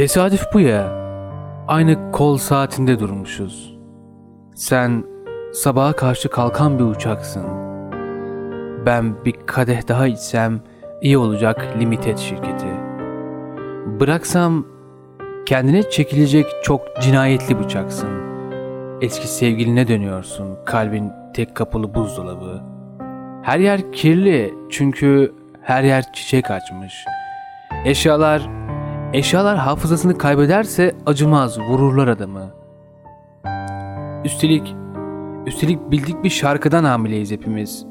Tesadüf bu ya. Aynı kol saatinde durmuşuz. Sen sabaha karşı kalkan bir uçaksın. Ben bir kadeh daha içsem iyi olacak limited şirketi. Bıraksam kendine çekilecek çok cinayetli bıçaksın. Eski sevgiline dönüyorsun, kalbin tek kapılı buzdolabı. Her yer kirli çünkü her yer çiçek açmış. Eşyalar, eşyalar hafızasını kaybederse acımaz, vururlar adamı. Üstelik, üstelik bildik bir şarkıdan hamileyiz hepimiz.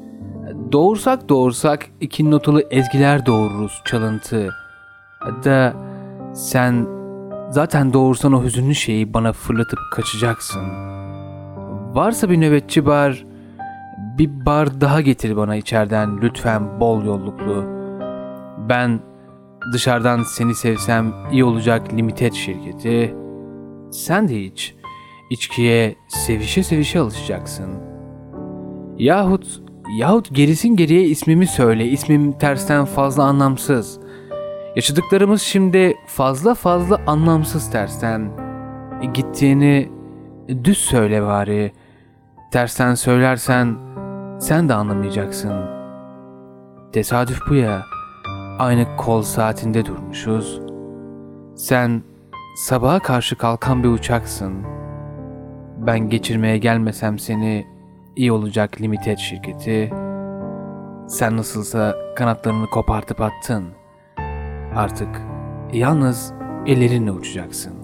Doğursak doğursak iki notalı ezgiler doğururuz çalıntı. Hatta sen zaten doğursan o hüzünlü şeyi bana fırlatıp kaçacaksın. Varsa bir nöbetçi bar, bir bar daha getir bana içeriden lütfen bol yolluklu. Ben dışarıdan seni sevsem iyi olacak limited şirketi. Sen de hiç içkiye sevişe sevişe alışacaksın. Yahut yahut gerisin geriye ismimi söyle. İsmim tersten fazla anlamsız. Yaşadıklarımız şimdi fazla fazla anlamsız tersten. E, gittiğini düz söyle bari. Tersten söylersen sen de anlamayacaksın. Tesadüf bu ya. Aynı kol saatinde durmuşuz. Sen sabaha karşı kalkan bir uçaksın. Ben geçirmeye gelmesem seni iyi olacak limited şirketi. Sen nasılsa kanatlarını kopartıp attın. Artık yalnız ellerinle uçacaksın.